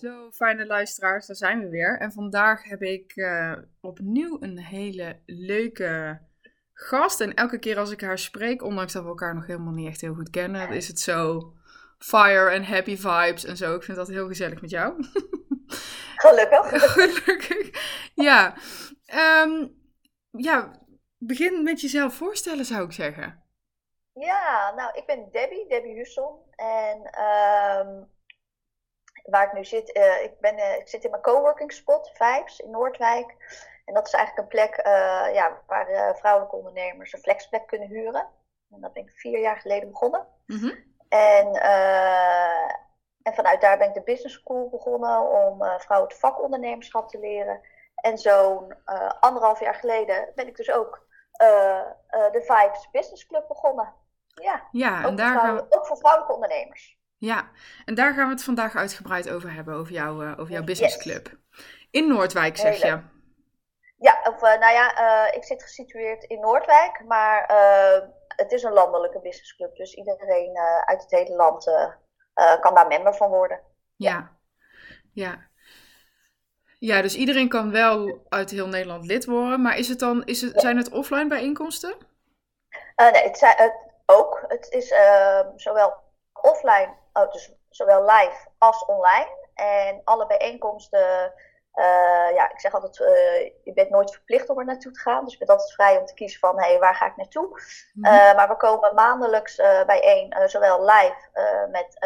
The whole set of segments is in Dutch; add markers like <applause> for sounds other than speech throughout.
Zo, fijne luisteraars, daar zijn we weer. En vandaag heb ik uh, opnieuw een hele leuke gast. En elke keer als ik haar spreek, ondanks dat we elkaar nog helemaal niet echt heel goed kennen, is het zo fire en happy vibes en zo. Ik vind dat heel gezellig met jou. <laughs> Gelukkig. <laughs> Gelukkig. Ja. Um, ja, begin met jezelf voorstellen, zou ik zeggen. Ja, nou, ik ben Debbie, Debbie Husson. En um, waar ik nu zit, uh, ik, ben, uh, ik zit in mijn coworking spot, Vibes, in Noordwijk. En dat is eigenlijk een plek uh, ja, waar vrouwelijke ondernemers een flexplek kunnen huren. En dat ben ik vier jaar geleden begonnen. Mm -hmm. En, en vanuit daar ben ik de business school begonnen om vrouwen het vakondernemerschap te leren. En zo'n anderhalf jaar geleden ben ik dus ook de Vibes Business Club begonnen. Ja, ja en daar gaan we... ook voor vrouwelijke ondernemers. Ja, en daar gaan we het vandaag uitgebreid over hebben, over, jou, uh, over jouw businessclub. In Noordwijk, zeg je? Ja, of, uh, nou ja, uh, ik zit gesitueerd in Noordwijk, maar het is een landelijke businessclub. Dus iedereen uit het hele land kan daar member van worden. Ja, ja. Ja, dus iedereen kan wel uit heel Nederland lid worden, maar is het dan, is het, zijn het offline bijeenkomsten? nee, het, zijn, het ook. Het is zowel offline oh, dus zowel live als online. En alle bijeenkomsten, uh, ja, ik zeg altijd, uh, je bent nooit verplicht om er naartoe te gaan. Dus je bent altijd vrij om te kiezen van, hé, hey, waar ga ik naartoe? Mm -hmm. uh, maar we komen maandelijks bijeen, zowel live met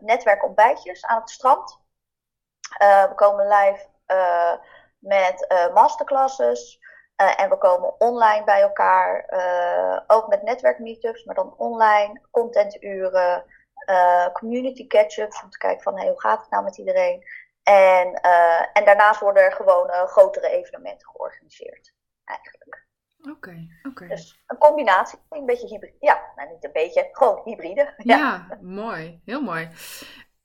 netwerkontbijtjes aan het strand. we komen live met masterclasses. en we komen online bij elkaar, ook met netwerkmeetups, maar dan online, contenturen, uh, community catch-ups om te kijken van hey, hoe gaat het nou met iedereen. En, uh, en daarnaast worden er gewoon uh, grotere evenementen georganiseerd, eigenlijk. Oké, okay, oké. Okay. Dus een combinatie, een beetje hybride. Ja, nou niet een beetje, gewoon hybride. <laughs> Ja, ja mooi, heel mooi.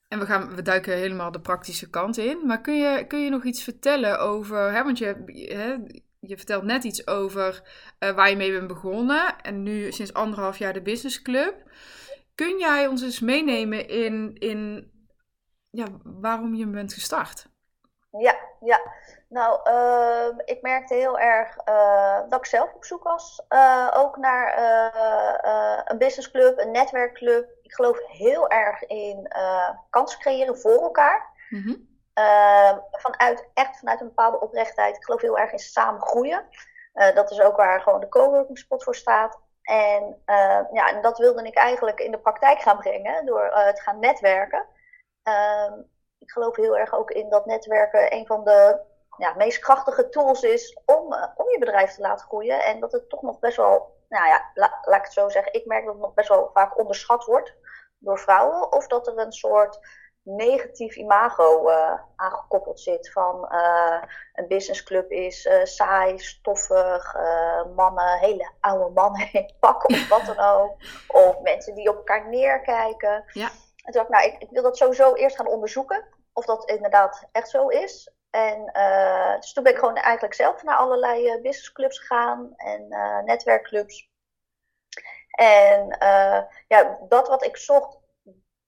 En we, gaan, we duiken helemaal de praktische kant in. Maar kun je, kun je nog iets vertellen over, hè, want je, hè, je vertelt net iets over waar je mee bent begonnen. En nu sinds anderhalf jaar de Business Club. Kun jij ons eens meenemen in, in ja, waarom je bent gestart? Ja, ja. Nou, uh, ik merkte heel erg uh, dat ik zelf op zoek was. Uh, ook naar uh, een businessclub, een netwerkclub. Ik geloof heel erg in kansen creëren voor elkaar. Mm -hmm. vanuit, echt vanuit een bepaalde oprechtheid. Ik geloof heel erg in samen groeien. dat is ook waar gewoon de coworking spot voor staat. En, uh, ja, dat wilde ik eigenlijk in de praktijk gaan brengen door uh, te gaan netwerken. Uh, ik geloof heel erg ook in dat netwerken een van de ja, meest krachtige tools is om, uh, om je bedrijf te laten groeien. En dat het toch nog best wel, nou ja, la, laat ik het zo zeggen, ik merk dat het nog best wel vaak onderschat wordt door vrouwen. Of dat er een soort negatief imago uh, aangekoppeld zit. Van uh, een businessclub is uh, saai, stoffig, mannen, hele oude mannen in pak of wat dan ook. <laughs> Of mensen die op elkaar neerkijken. Ja. En toen dacht ik, nou, ik, ik, wil dat sowieso eerst gaan onderzoeken. Of dat inderdaad echt zo is. En dus toen ben ik gewoon eigenlijk zelf naar allerlei businessclubs gegaan en netwerkclubs. En ja, dat wat ik zocht,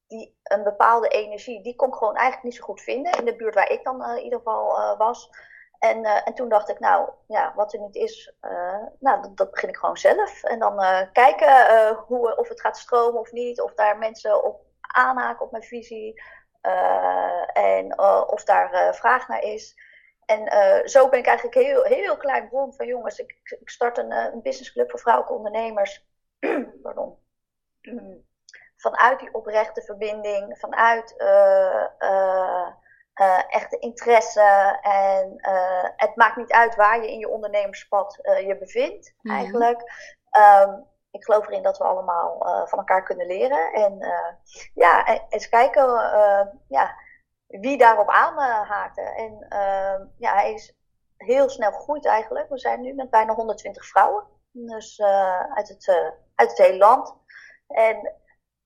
die, een bepaalde energie, die kon ik gewoon eigenlijk niet zo goed vinden in de buurt waar ik dan uh, in ieder geval uh, was. En, uh, en toen dacht ik, nou, ja, wat er niet is, nou, dat, dat, begin ik gewoon zelf. En dan kijken hoe, of het gaat stromen of niet, of daar mensen op aanhaken op mijn visie. en of daar vraag naar is. En zo ben ik eigenlijk heel, heel klein bron van jongens. Ik, ik start een, een businessclub voor vrouwelijke ondernemers. <clears throat> Pardon <clears throat> vanuit die oprechte verbinding, vanuit uh, uh, uh, echte interesse. En het maakt niet uit waar je in je ondernemerspad je bevindt, mm -hmm. eigenlijk. Um, ik geloof erin dat we allemaal van elkaar kunnen leren. En ja, eens kijken ja, wie daarop aanhaakte. En ehm, ja, hij is heel snel gegroeid eigenlijk. We zijn nu met bijna 120 vrouwen. Dus uit, het, uit het hele land. En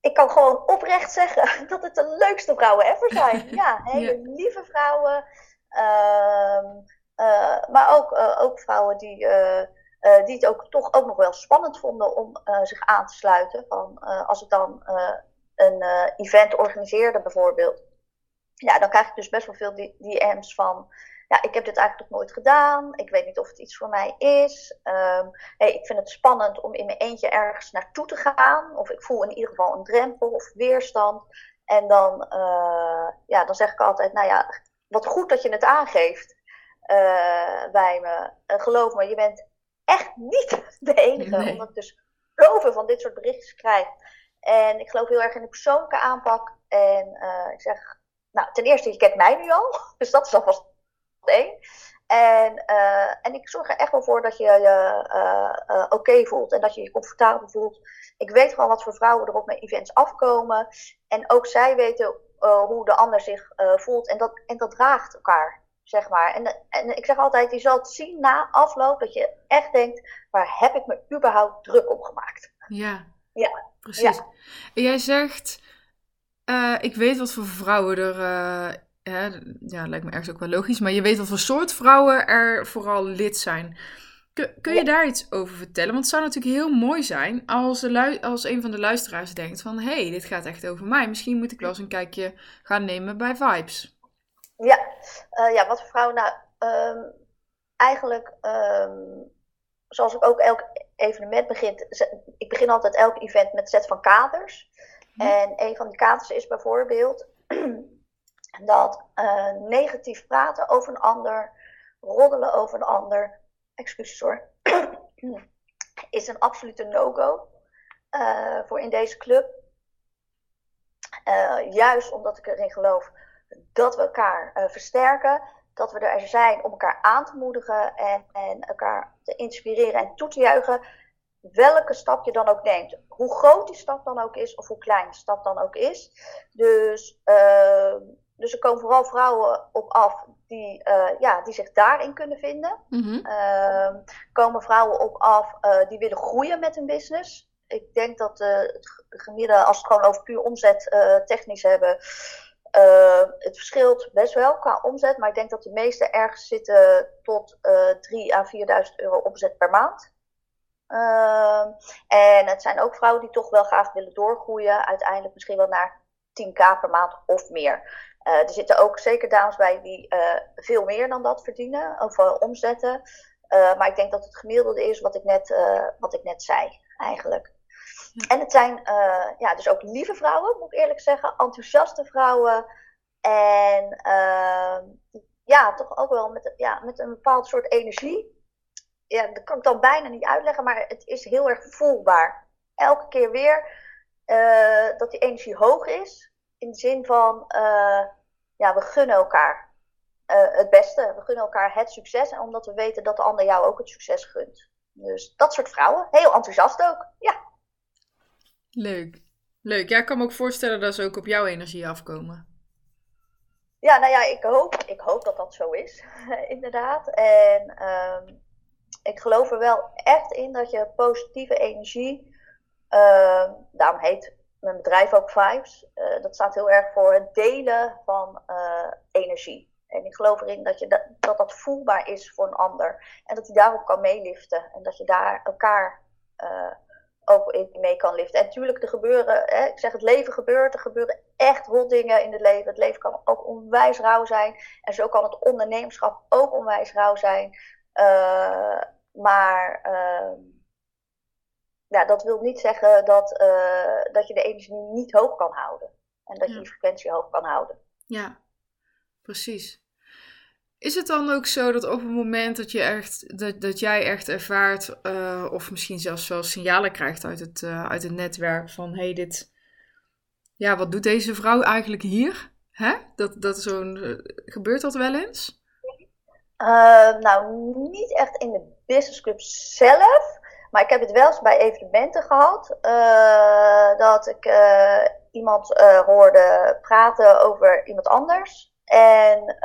ik kan gewoon oprecht zeggen <laughs> dat het de leukste vrouwen ever zijn. <laughs> Ja, hele lieve vrouwen. Uh, uh, maar ook, uh, ook vrouwen die, die het ook toch ook nog wel spannend vonden om zich aan te sluiten. Van, als ik dan een event organiseerde bijvoorbeeld. ja, dan krijg ik dus best wel veel DM's van ja, ik heb dit eigenlijk nog nooit gedaan. Ik weet niet of het iets voor mij is. Um, hey, ik vind het spannend om in mijn eentje ergens naartoe te gaan. Of ik voel in ieder geval een drempel of weerstand. En dan, uh, ja, dan zeg ik altijd, nou ja, wat goed dat je het aangeeft uh, bij me. Uh, geloof me, je bent echt niet <laughs> de enige. Nee. Omdat ik dus zoveel van dit soort berichtjes krijg. En ik geloof heel erg in de persoonlijke aanpak. En ik zeg, nou, ten eerste, je kent mij nu al. <laughs> Dus dat is alvast één. En, uh, en ik zorg er echt wel voor dat je je uh, uh, oké voelt en dat je je comfortabel voelt. Ik weet gewoon wat voor vrouwen er op mijn events afkomen. En ook zij weten hoe de ander zich voelt. En dat, en dat draagt elkaar, zeg maar. En, en ik zeg altijd, je zal het zien na afloop dat je echt denkt, waar heb ik me überhaupt druk op gemaakt? Ja, ja. precies. Ja. En jij zegt, ik weet wat voor vrouwen er hè, ja, lijkt me ergens ook wel logisch, maar je weet wat voor soort vrouwen er vooral lid zijn. Kun, kun je daar iets over vertellen? Want het zou natuurlijk heel mooi zijn als, de als een van de luisteraars denkt van... hé, hey, dit gaat echt over mij. Misschien moet ik wel eens een kijkje gaan nemen bij Vibes. Ja, uh, ja wat voor vrouwen? Nou, um, eigenlijk, um, zoals ik ook elk evenement begin... Ik begin altijd elk event met een set van kaders. Hm. En een van die kaders is bijvoorbeeld... <clears throat> dat uh, negatief praten over een ander, roddelen over een ander, excuses hoor, <clears throat> is een absolute no-go uh, voor in deze club. Uh, juist omdat ik erin geloof dat we elkaar versterken, dat we er zijn om elkaar aan te moedigen en, en elkaar te inspireren en toe te juichen welke stap je dan ook neemt. Hoe groot die stap dan ook is, of hoe klein de stap dan ook is. Dus uh, dus er komen vooral vrouwen op af die, uh, ja, die zich daarin kunnen vinden. Mm -hmm. uh, komen vrouwen op af uh, die willen groeien met hun business. Ik denk dat uh, het gemiddelde, als we het gewoon over puur omzet technisch hebben, het verschilt best wel qua omzet. Maar ik denk dat de meeste ergens zitten tot 3 à 4.000 euro omzet per maand. Ehm, en het zijn ook vrouwen die toch wel graag willen doorgroeien. Uiteindelijk misschien wel naar 10k per maand of meer. Uh, er zitten ook zeker dames bij die uh, veel meer dan dat verdienen, of uh, omzetten. maar ik denk dat het gemiddelde is wat ik net, wat ik net zei, eigenlijk. En het zijn ja, dus ook lieve vrouwen, moet ik eerlijk zeggen. Enthousiaste vrouwen. En ehm, ja, toch ook wel met, ja, met een bepaald soort energie. Ja, dat kan ik dan bijna niet uitleggen, maar het is heel erg voelbaar. Elke keer weer dat die energie hoog is in de zin van, uh, ja, we gunnen elkaar uh, het beste. We gunnen elkaar het succes. En omdat we weten dat de ander jou ook het succes gunt. Dus dat soort vrouwen. Heel enthousiast ook. Ja. Leuk. Leuk. Ja, ik kan me ook voorstellen dat ze ook op jouw energie afkomen. Ja, nou ja, ik hoop, ik hoop dat dat zo is. <laughs> inderdaad. En um, ik geloof er wel echt in dat je positieve energie. Uh, daarom heet mijn bedrijf ook Vibes. Uh, dat staat heel erg voor het delen van uh, energie. En ik geloof erin dat, je dat, dat, dat voelbaar is voor een ander. En dat hij daarop kan meeliften. En dat je daar elkaar uh, ook in mee kan liften. En natuurlijk, er gebeuren, hè, ik zeg het leven gebeurt. Er gebeuren echt hot dingen in het leven. Het leven kan ook onwijs rauw zijn. En zo kan het ondernemerschap ook onwijs rauw zijn. maar ja, dat wil niet zeggen dat, uh, dat je de energie niet hoog kan houden. En dat je die frequentie hoog kan houden. Ja, precies. Is het dan ook zo dat op het moment dat, je echt, dat, dat jij echt ervaart, uh, of misschien zelfs wel signalen krijgt uit het, uh, uit het netwerk van hé, hey, dit, ja, wat doet deze vrouw eigenlijk hier? Hè? Dat, dat zo'n, gebeurt dat wel eens? nou, niet echt in de business club zelf. Maar ik heb het wel eens bij evenementen gehad. Uh, dat ik uh, iemand uh, hoorde praten over iemand anders. En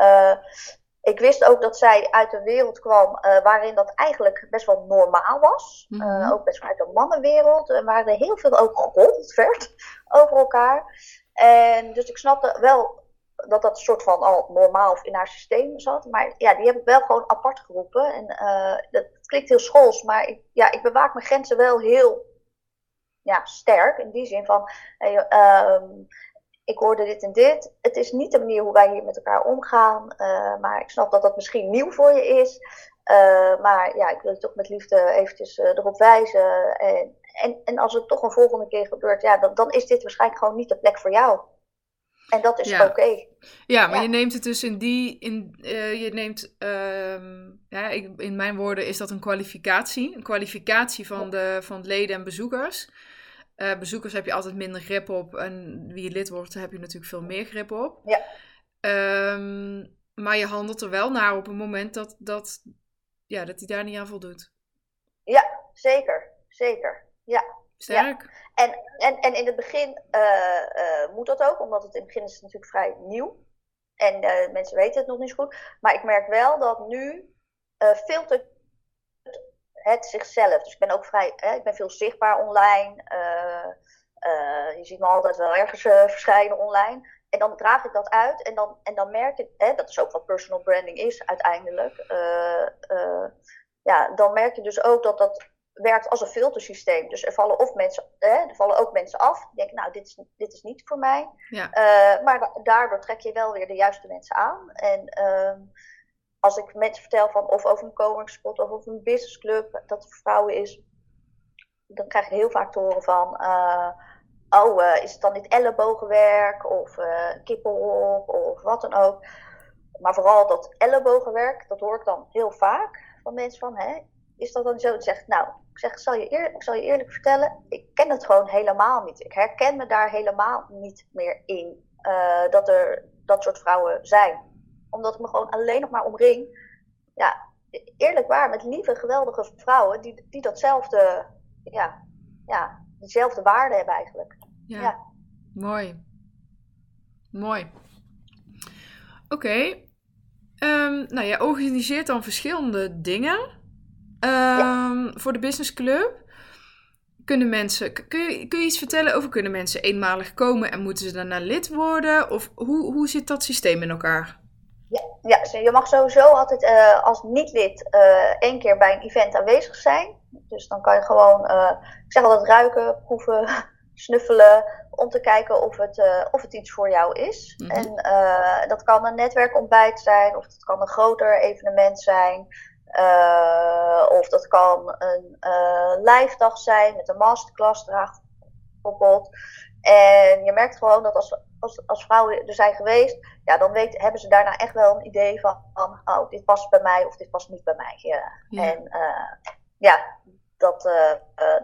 ik wist ook dat zij uit een wereld kwam waarin dat eigenlijk best wel normaal was. Mm -hmm. ook best wel uit een mannenwereld. En waar er heel veel ook gerold werd <laughs> over elkaar. En dus ik snapte wel dat dat soort van al normaal in haar systeem zat. Maar ja, die heb ik wel gewoon apart geroepen. En uh, dat klinkt heel schools, maar ik, ja, ik bewaak mijn grenzen wel heel ja, sterk. In die zin van, um, ik hoorde dit en dit. Het is niet de manier hoe wij hier met elkaar omgaan, maar ik snap dat dat misschien nieuw voor je is. maar ja, ik wil je toch met liefde eventjes erop wijzen. En, en, en als het toch een volgende keer gebeurt, ja, dan, dan is dit waarschijnlijk gewoon niet de plek voor jou. En dat is oké. Ja, maar je neemt het dus in die. In, uh, je neemt. Uh, ja, ik, in mijn woorden is dat een kwalificatie. Een kwalificatie van, de, van leden en bezoekers. Uh, bezoekers heb je altijd minder grip op. En wie je lid wordt, heb je natuurlijk veel meer grip op. Ja. Um, maar je handelt er wel naar op het moment dat, dat, ja, dat hij daar niet aan voldoet. Ja, zeker. Zeker. Ja. Sterk. Ja. En, en, en in het begin uh, uh, moet dat ook, omdat het in het begin is het natuurlijk vrij nieuw. En uh, mensen weten het nog niet zo goed. Maar ik merk wel dat nu filtert het zichzelf. Dus ik ben ook vrij, hè, ik ben veel zichtbaar online. je ziet me altijd wel ergens verschijnen online. En dan draag ik dat uit en dan, en dan merk ik, hè, dat is ook wat personal branding is uiteindelijk. ja, dan merk je dus ook dat dat werkt als een filtersysteem. Dus er vallen, of mensen, hè, er vallen ook mensen af. Die denken, nou, dit is, dit is niet voor mij. Ja. Uh, maar daardoor trek je wel weer de juiste mensen aan. En uh, als ik mensen vertel van of over een coworkspot of over een businessclub, dat het voor vrouwen is, dan krijg ik heel vaak te horen van, uh, oh, is het dan niet ellebogenwerk of kippelhok of wat dan ook. Maar vooral dat ellebogenwerk, dat hoor ik dan heel vaak van mensen van, hè, is dat dan zo? Dan zegt, nou, ik zeg, ik zal, je eerlijk, ik zal je eerlijk vertellen, ik ken het gewoon helemaal niet. Ik herken me daar helemaal niet meer in. Uh, dat er dat soort vrouwen zijn. Omdat ik me gewoon alleen nog maar omring. Ja, eerlijk waar, met lieve, geweldige vrouwen die, die datzelfde, ja, ja, diezelfde waarde hebben eigenlijk. Ja, ja. mooi. Mooi. Oké. Okay. Um, nou, jij organiseert dan verschillende dingen. Um, Voor de business club kunnen mensen, kun je, kun je iets vertellen over kunnen mensen eenmalig komen en moeten ze daarna lid worden? Of hoe, hoe zit dat systeem in elkaar? Ja, ja je mag sowieso altijd uh, als niet-lid uh, één keer bij een event aanwezig zijn. Dus dan kan je gewoon, uh, ik zeg altijd ruiken, proeven, <laughs> snuffelen, om te kijken of het, of het iets voor jou is. Mm -hmm. En dat kan een netwerkontbijt zijn, of het kan een groter evenement zijn. Uh, of dat kan een uh, live dag zijn met een masterclass draag bijvoorbeeld. En je merkt gewoon dat als, als, als vrouwen er zijn geweest, ja, dan weet, hebben ze daarna echt wel een idee van, van oh, dit past bij mij of dit past niet bij mij. Ja. ja. En uh, ja, dat,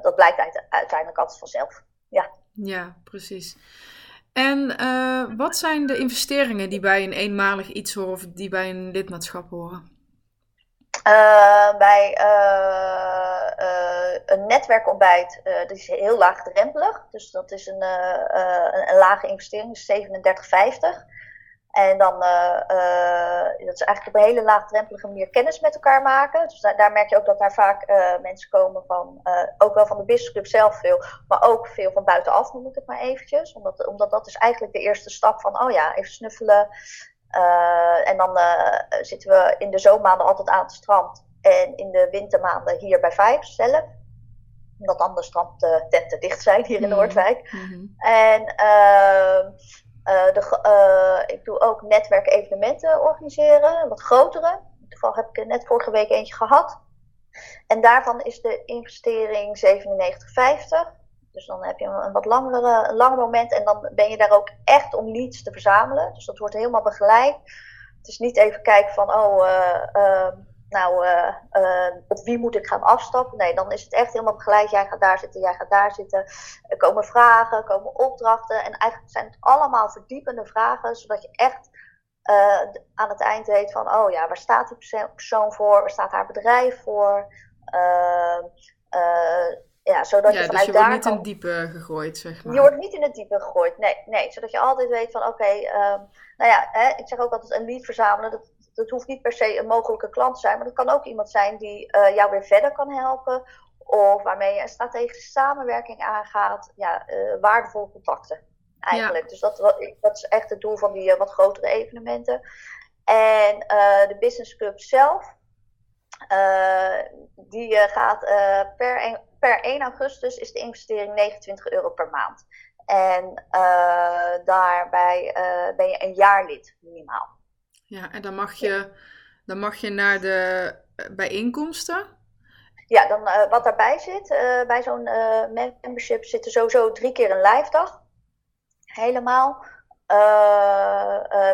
dat blijkt uiteindelijk altijd vanzelf. Ja, ja precies. En wat zijn de investeringen die bij een eenmalig iets horen of die bij een lidmaatschap horen? Uh, bij uh, uh, een netwerkontbijt, dat is heel laagdrempelig. Dus dat is een, een, een, lage investering, dus 37,50. En dan, dat is eigenlijk op een hele laagdrempelige manier kennis met elkaar maken. Dus daar merk je ook dat daar vaak mensen komen van, ook wel van de businessclub zelf veel, maar ook veel van buitenaf, noem ik het maar eventjes. Omdat, omdat dat is eigenlijk de eerste stap van, oh ja, even snuffelen. Uh, en dan uh, zitten we in de zomermaanden altijd aan het strand. En in de wintermaanden hier bij Vibes zelf. Omdat dan de strandtenten dicht zijn hier in mm. Noordwijk. Mm -hmm. En uh, de, ik doe ook netwerkevenementen organiseren. Wat grotere. Toevallig heb ik er net vorige week eentje gehad. En daarvan is de investering 97,50. Dus dan heb je een wat langere, een langer moment en dan ben je daar ook echt om leads te verzamelen. Dus dat wordt helemaal begeleid. Het is niet even kijken van, oh, uh, uh, nou, uh, op wie moet ik gaan afstappen? Nee, dan is het echt helemaal begeleid. Jij gaat daar zitten, jij gaat daar zitten. Er komen vragen, komen opdrachten. En eigenlijk zijn het allemaal verdiepende vragen, zodat je echt aan het eind weet van, oh ja, waar staat die persoon voor? Waar staat haar bedrijf voor? Ja, zodat ja, je dus vanuit je daar wordt niet kan... in het diepe gegooid, zeg maar. Je wordt niet in het diepe gegooid, nee. nee zodat je altijd weet van, oké, okay, um, nou ja, hè, ik zeg ook altijd een lead verzamelen. Dat, dat hoeft niet per se een mogelijke klant te zijn, maar dat kan ook iemand zijn die uh, jou weer verder kan helpen. Of waarmee je een strategische samenwerking aangaat. Ja, uh, waardevolle contacten eigenlijk. Ja. Dus dat, dat is echt het doel van die uh, wat grotere evenementen. En de Business Club zelf, die gaat per, per 1 augustus is de investering 29 euro per maand. En daarbij ben je een jaar lid minimaal. Ja, en dan mag je, dan mag je naar de bijeenkomsten. Ja, dan, wat daarbij zit, bij zo'n membership zit er sowieso drie keer een live dag. Helemaal.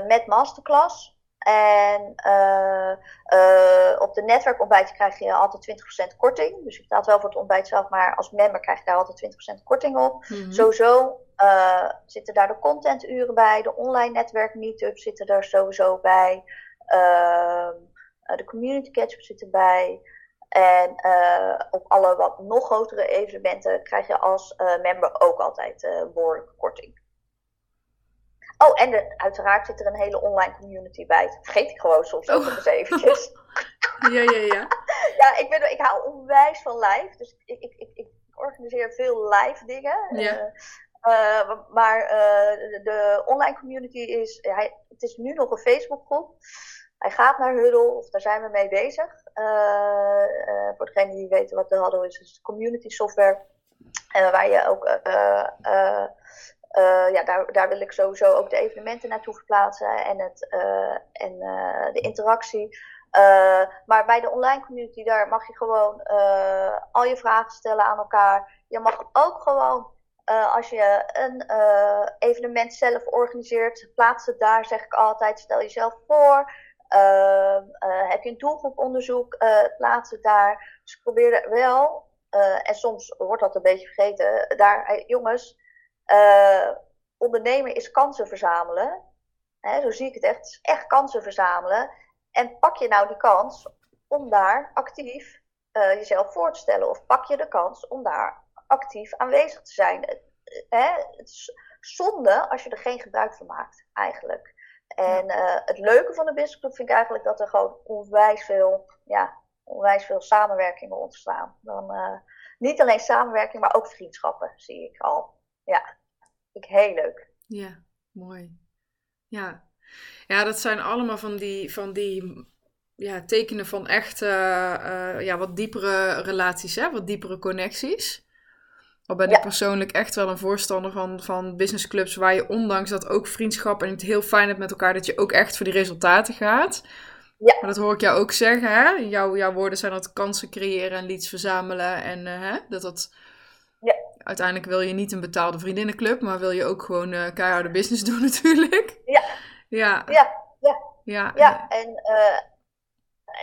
met masterclass. En uh, uh, op de netwerkontbijt krijg je altijd 20% korting. Dus je betaalt wel voor het ontbijt zelf, maar als member krijg je daar altijd 20% korting op. Mm Sowieso uh, zitten daar de contenturen bij, de online netwerk meetups zitten er sowieso bij. Ehm, de community catch-up zit erbij. En op alle wat nog grotere evenementen krijg je als member ook altijd behoorlijke korting. Oh, en uiteraard zit er een hele online community bij. Dat vergeet ik gewoon soms ook nog eens eventjes. <laughs> ja, ja, ja. <laughs> ja, ik, ben, ik hou onwijs van live. Dus ik, ik, ik, ik organiseer veel live dingen. Ja. Uh, maar uh, de online community is, hij, het is nu nog een Facebookgroep. Hij gaat naar Huddle, of daar zijn we mee bezig. Voor degenen die weten wat de Huddle is, is community software. waar je ook uh, ja, daar, daar wil ik sowieso ook de evenementen naartoe verplaatsen en, het, uh, en uh, de interactie. maar bij de online community, daar mag je gewoon al je vragen stellen aan elkaar. Je mag ook gewoon, als je een evenement zelf organiseert, plaats het daar, zeg ik altijd. Stel jezelf voor. heb je een doelgroeponderzoek, plaats het daar. Dus probeer wel, en soms wordt dat een beetje vergeten, daar, jongens uh, ondernemen is kansen verzamelen. Hè, zo zie ik het echt. Het is echt kansen verzamelen. En pak je nou die kans om daar actief uh, jezelf voor te stellen? Of pak je de kans om daar actief aanwezig te zijn? Hè, het is zonde als je er geen gebruik van maakt, eigenlijk. En uh, het leuke van de Business Club vind ik eigenlijk dat er gewoon onwijs veel, ja, onwijs veel samenwerkingen ontstaan. Dan, uh, niet alleen samenwerking, maar ook vriendschappen zie ik al. Ja ik heel leuk. Ja, mooi. Ja. ja, dat zijn allemaal van die, van die ja, tekenen van echt uh, ja, wat diepere relaties, hè? wat diepere connecties. Al ben ik persoonlijk echt wel een voorstander van, van businessclubs waar je ondanks dat ook vriendschap en het heel fijn hebt met elkaar, dat je ook echt voor die resultaten gaat. Ja. Maar dat hoor ik jou ook zeggen, hè? Jouw, jouw woorden zijn dat kansen creëren en leads verzamelen en uh, hè? dat dat ja. Uiteindelijk wil je niet een betaalde vriendinnenclub, maar wil je ook gewoon uh, keiharde business <laughs> doen natuurlijk. Ja. Ja. Ja. Ja. Ja. ja. En, uh,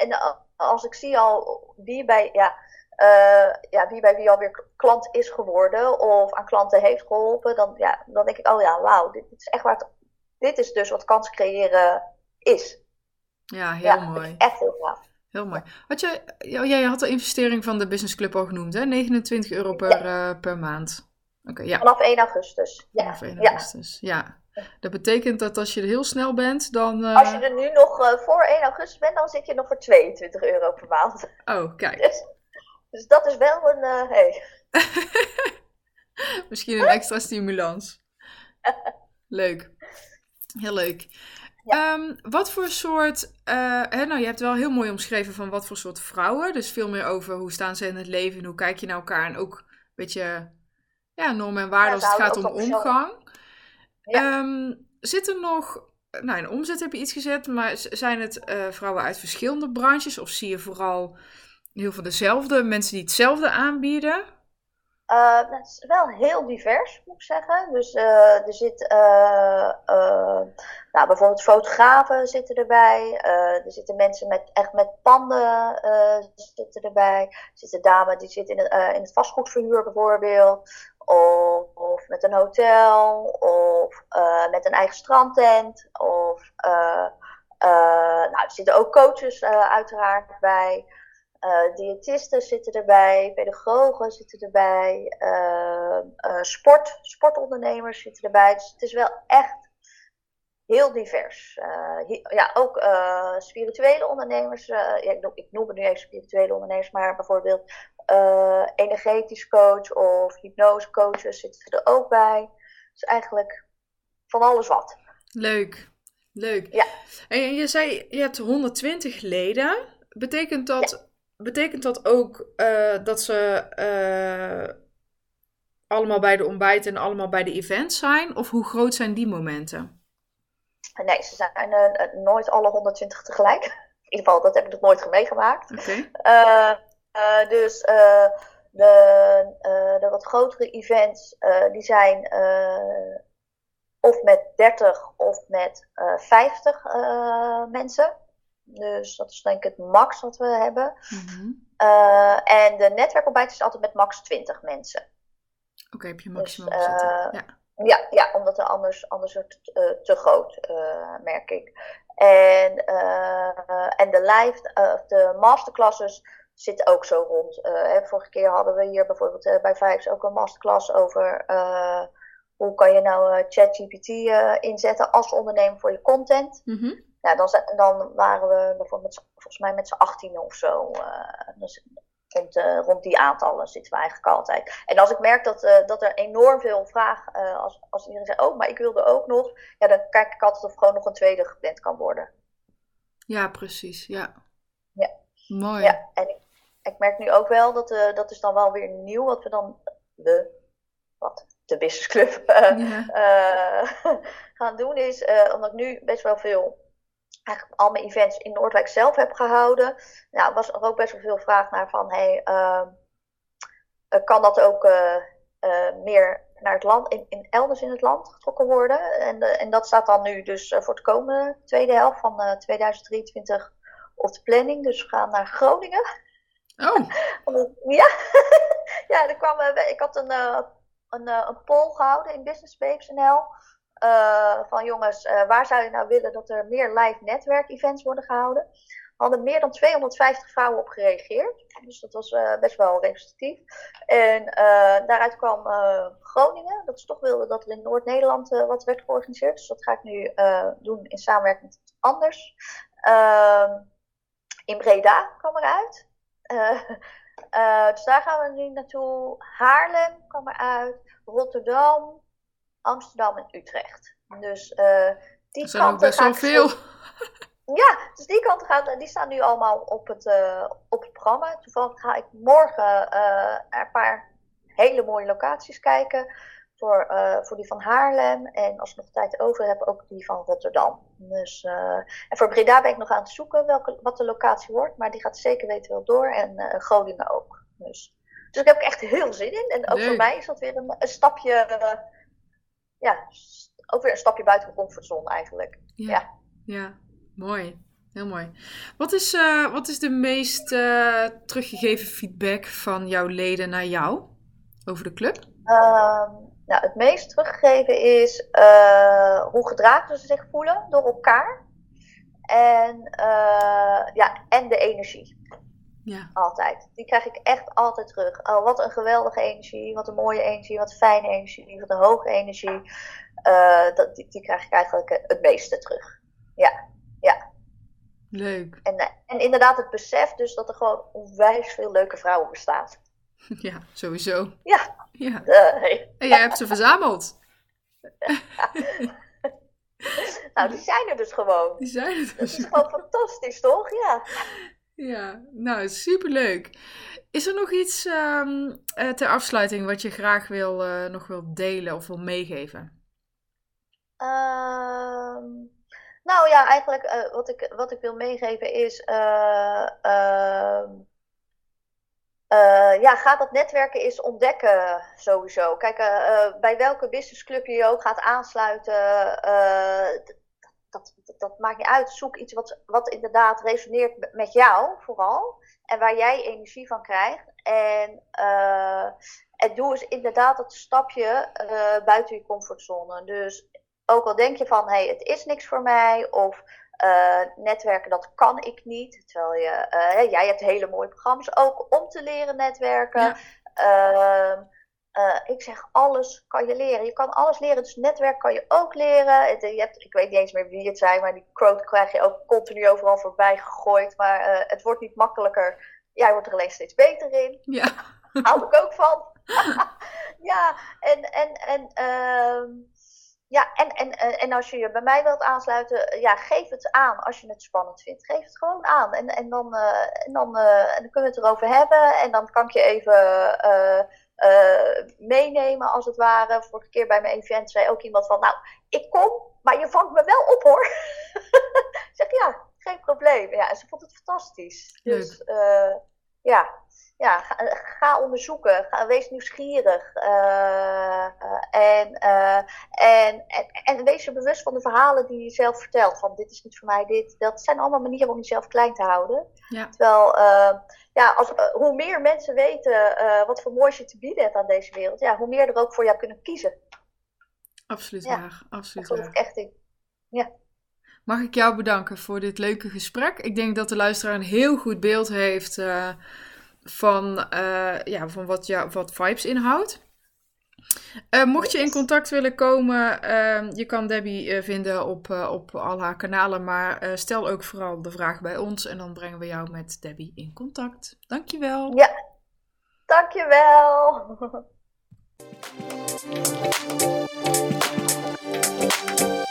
en als ik zie al wie bij, ja, uh, ja, wie bij wie alweer klant is geworden of aan klanten heeft geholpen, dan, ja, dan denk ik, oh ja, wauw, dit, dit is echt wat, dit is dus wat kans creëren is. Ja, heel mooi. Echt heel gaaf. Heel mooi. Had jij, jij had de investering van de Business Club al genoemd, hè? 29 euro per, uh, per maand. Oké, ja. Vanaf 1 augustus. Ja. Vanaf 1 augustus, ja. Dat betekent dat als je er heel snel bent, dan... Uh... Als je er nu nog uh, voor 1 augustus bent, dan zit je nog voor 22 euro per maand. Oh, kijk. Dus, dus dat is wel een... Hey. <laughs> Misschien een extra stimulans. <laughs> Leuk. Heel leuk. Ehm, wat voor soort, uh, hè, nou je hebt wel heel mooi omschreven van wat voor soort vrouwen. Dus veel meer over hoe staan ze in het leven en hoe kijk je naar elkaar. En ook een beetje ja, normen en waarden als het gaat om omgang. Ja. Um, zit er nog, nou in omzet heb je iets gezet, maar zijn het uh, vrouwen uit verschillende branches? Of zie je vooral heel veel dezelfde, mensen die hetzelfde aanbieden? Uh, het is wel heel divers, moet ik zeggen. Dus uh, er zit uh, nou, bijvoorbeeld fotografen zitten erbij. er zitten mensen met, echt met panden zitten erbij. Er zitten dames die zitten in, in het vastgoedverhuur bijvoorbeeld. Of, of met een hotel. Of met een eigen strandtent. Of nou, er zitten ook coaches uiteraard bij. Uh, diëtisten zitten erbij, pedagogen zitten erbij, uh, uh, sport, sportondernemers zitten erbij. Dus het is wel echt heel divers. ja, ook spirituele ondernemers. ja, ik, noem, ik noem het nu even spirituele ondernemers, maar bijvoorbeeld energetisch coach of hypnosecoaches zitten er ook bij. Dus eigenlijk van alles wat. Leuk, leuk. Ja. En je zei, je hebt 120 leden. Betekent dat betekent dat ook uh, dat ze uh, allemaal bij de ontbijt en allemaal bij de events zijn? Of hoe groot zijn die momenten? Nee, ze zijn uh, nooit alle 120 tegelijk. In ieder geval, dat heb ik nog nooit meegemaakt. Oké. Uh, dus de, de wat grotere events, die zijn of met 30 of met 50 mensen. Dus dat is denk ik het max wat we hebben. Mm en de netwerkontbijt is altijd met max 20 mensen. Oké, heb je maximum dus, ja. Ja, ja, omdat er anders, anders wordt het uh, te groot, uh, merk ik. En, en de live, de masterclasses zitten ook zo rond. Hè, vorige keer hadden we hier bijvoorbeeld bij Vijfs ook een masterclass over hoe kan je nou ChatGPT inzetten als ondernemer voor je content. Mm -hmm. nou, dan, dan waren we bijvoorbeeld volgens mij met z'n 18 of zo. Dus rond, rond die aantallen zitten we eigenlijk altijd. En als ik merk dat, dat er enorm veel vraag, als, als iedereen zegt, oh, maar ik wilde ook nog, ja, dan kijk ik altijd of gewoon nog een tweede gepland kan worden. Ja, precies, ja. Ja. Mooi. Ja, en ik, ik merk nu ook wel, dat, dat is dan wel weer nieuw, wat we dan, de, wat, de business club <laughs> ja. <laughs> gaan doen, is, omdat ik nu best wel veel eigenlijk al mijn events in Noordwijk zelf heb gehouden. Nou, was er ook best wel veel vraag naar van, hey, uh, kan dat ook uh, uh, meer naar het land, in, in, elders in het land getrokken worden? En, en dat staat dan nu dus voor het komende tweede helft van 2023 op de planning. Dus we gaan naar Groningen. Oh. <laughs> ja, ja er kwam, ik had een, een, een poll gehouden in Business. Uh, van jongens, uh, waar zou je nou willen dat er meer live netwerkevents worden gehouden? Hadden meer dan 250 vrouwen op gereageerd. Dus dat was best wel representatief. En daaruit kwam Groningen. Dat ze toch wilden dat er in Noord-Nederland wat werd georganiseerd. Dus dat ga ik nu doen in samenwerking met anders. Ehm, in Breda kwam eruit. Dus daar gaan we nu naartoe. Haarlem kwam eruit. Rotterdam. Amsterdam en Utrecht. Dus uh, die kanten best wel veel. Ja, dus die kanten gaan, die staan nu allemaal op het, uh, op het programma. Toevallig ga ik morgen een paar hele mooie locaties kijken. Voor, voor die van Haarlem. En als ik nog tijd over heb, ook die van Rotterdam. Dus, en voor Breda ben ik nog aan het zoeken welke, wat de locatie wordt. Maar die gaat zeker weten wel door. En Groningen ook. Dus, dus ik heb echt heel zin in. En ook voor mij is dat weer een, een stapje ja, ook weer een stapje buiten mijn comfortzone eigenlijk. Ja, ja. mooi. Heel mooi. Wat is, uh, wat is de meest uh, teruggegeven feedback van jouw leden naar jou over de club? Uh, nou, het meest teruggegeven is uh, hoe gedragen ze zich voelen door elkaar. En, ja, en de energie. Ja. Altijd. Die krijg ik echt altijd terug. Oh, wat een geweldige energie, wat een mooie energie, wat fijne energie, wat een hoge energie. Uh, dat, die, die, krijg ik eigenlijk het meeste terug. Ja, ja. Leuk. En, eh, en inderdaad het besef dus dat er gewoon onwijs veel leuke vrouwen bestaan. <laughs> Ja, sowieso. Ja. ja. Uh, En jij hebt ze verzameld. <laughs> nou, die zijn er dus gewoon. Die zijn er dus. Dat is gewoon fantastisch, toch? Ja. Ja, nou, superleuk. Is er nog iets um, ter afsluiting wat je graag wil, uh, nog wil delen of wil meegeven? Uh, nou ja, eigenlijk uh, wat, ik, wat ik wil meegeven is... Ehm, ja, ga dat netwerken eens ontdekken sowieso. Kijk, bij welke businessclub je ook gaat aansluiten dat, dat, maakt niet uit. Zoek iets wat, wat inderdaad resoneert met jou vooral. En waar jij energie van krijgt. En, doe eens inderdaad dat stapje buiten je comfortzone. Dus ook al denk je van, hé, hey, het is niks voor mij. Of uh, netwerken, dat kan ik niet. Terwijl je, jij hebt hele mooie programma's ook om te leren netwerken. Ja. Ehm, uh, ik zeg, alles kan je leren. Je kan alles leren, dus netwerk kan je ook leren. Je hebt, ik weet niet eens meer wie het zijn, maar die quote krijg je ook continu overal voorbij gegooid. Maar het wordt niet makkelijker. Jij wordt er alleen steeds beter in. Ja. Hou ik ook van. <laughs> ja, en, en, en, uh, ja, en, en, en als je je bij mij wilt aansluiten, ja, geef het aan als je het spannend vindt. Geef het gewoon aan. En, en, dan, en, dan, en dan kunnen we het erover hebben. En dan kan ik je even meenemen, als het ware. Vorige keer bij mijn event zei ook iemand van, nou, ik kom, maar je vangt me wel op hoor. <laughs> ik zeg ja, geen probleem. Ja, en ze vond het fantastisch. Dus ja, ja, ga, onderzoeken, ga, wees nieuwsgierig uh, en, uh, en, en, en, wees je bewust van de verhalen die je zelf vertelt. Van dit is niet voor mij, dit. Dat zijn allemaal manieren om jezelf klein te houden. Ja. Terwijl, ja, als, hoe meer mensen weten wat voor moois je te bieden hebt aan deze wereld, ja, hoe meer er ook voor jou kunnen kiezen. Absoluut waar, absoluut waar. ik echt in. Ja. Mag ik jou bedanken voor dit leuke gesprek? Ik denk dat de luisteraar een heel goed beeld heeft van, uh, ja, van wat, ja, wat Vibes inhoudt. Uh, mocht je in contact willen komen, uh, je kan Debbie uh, vinden op, op al haar kanalen, maar stel ook vooral de vraag bij ons en dan brengen we jou met Debbie in contact. Dankjewel. Ja, dankjewel. <laughs>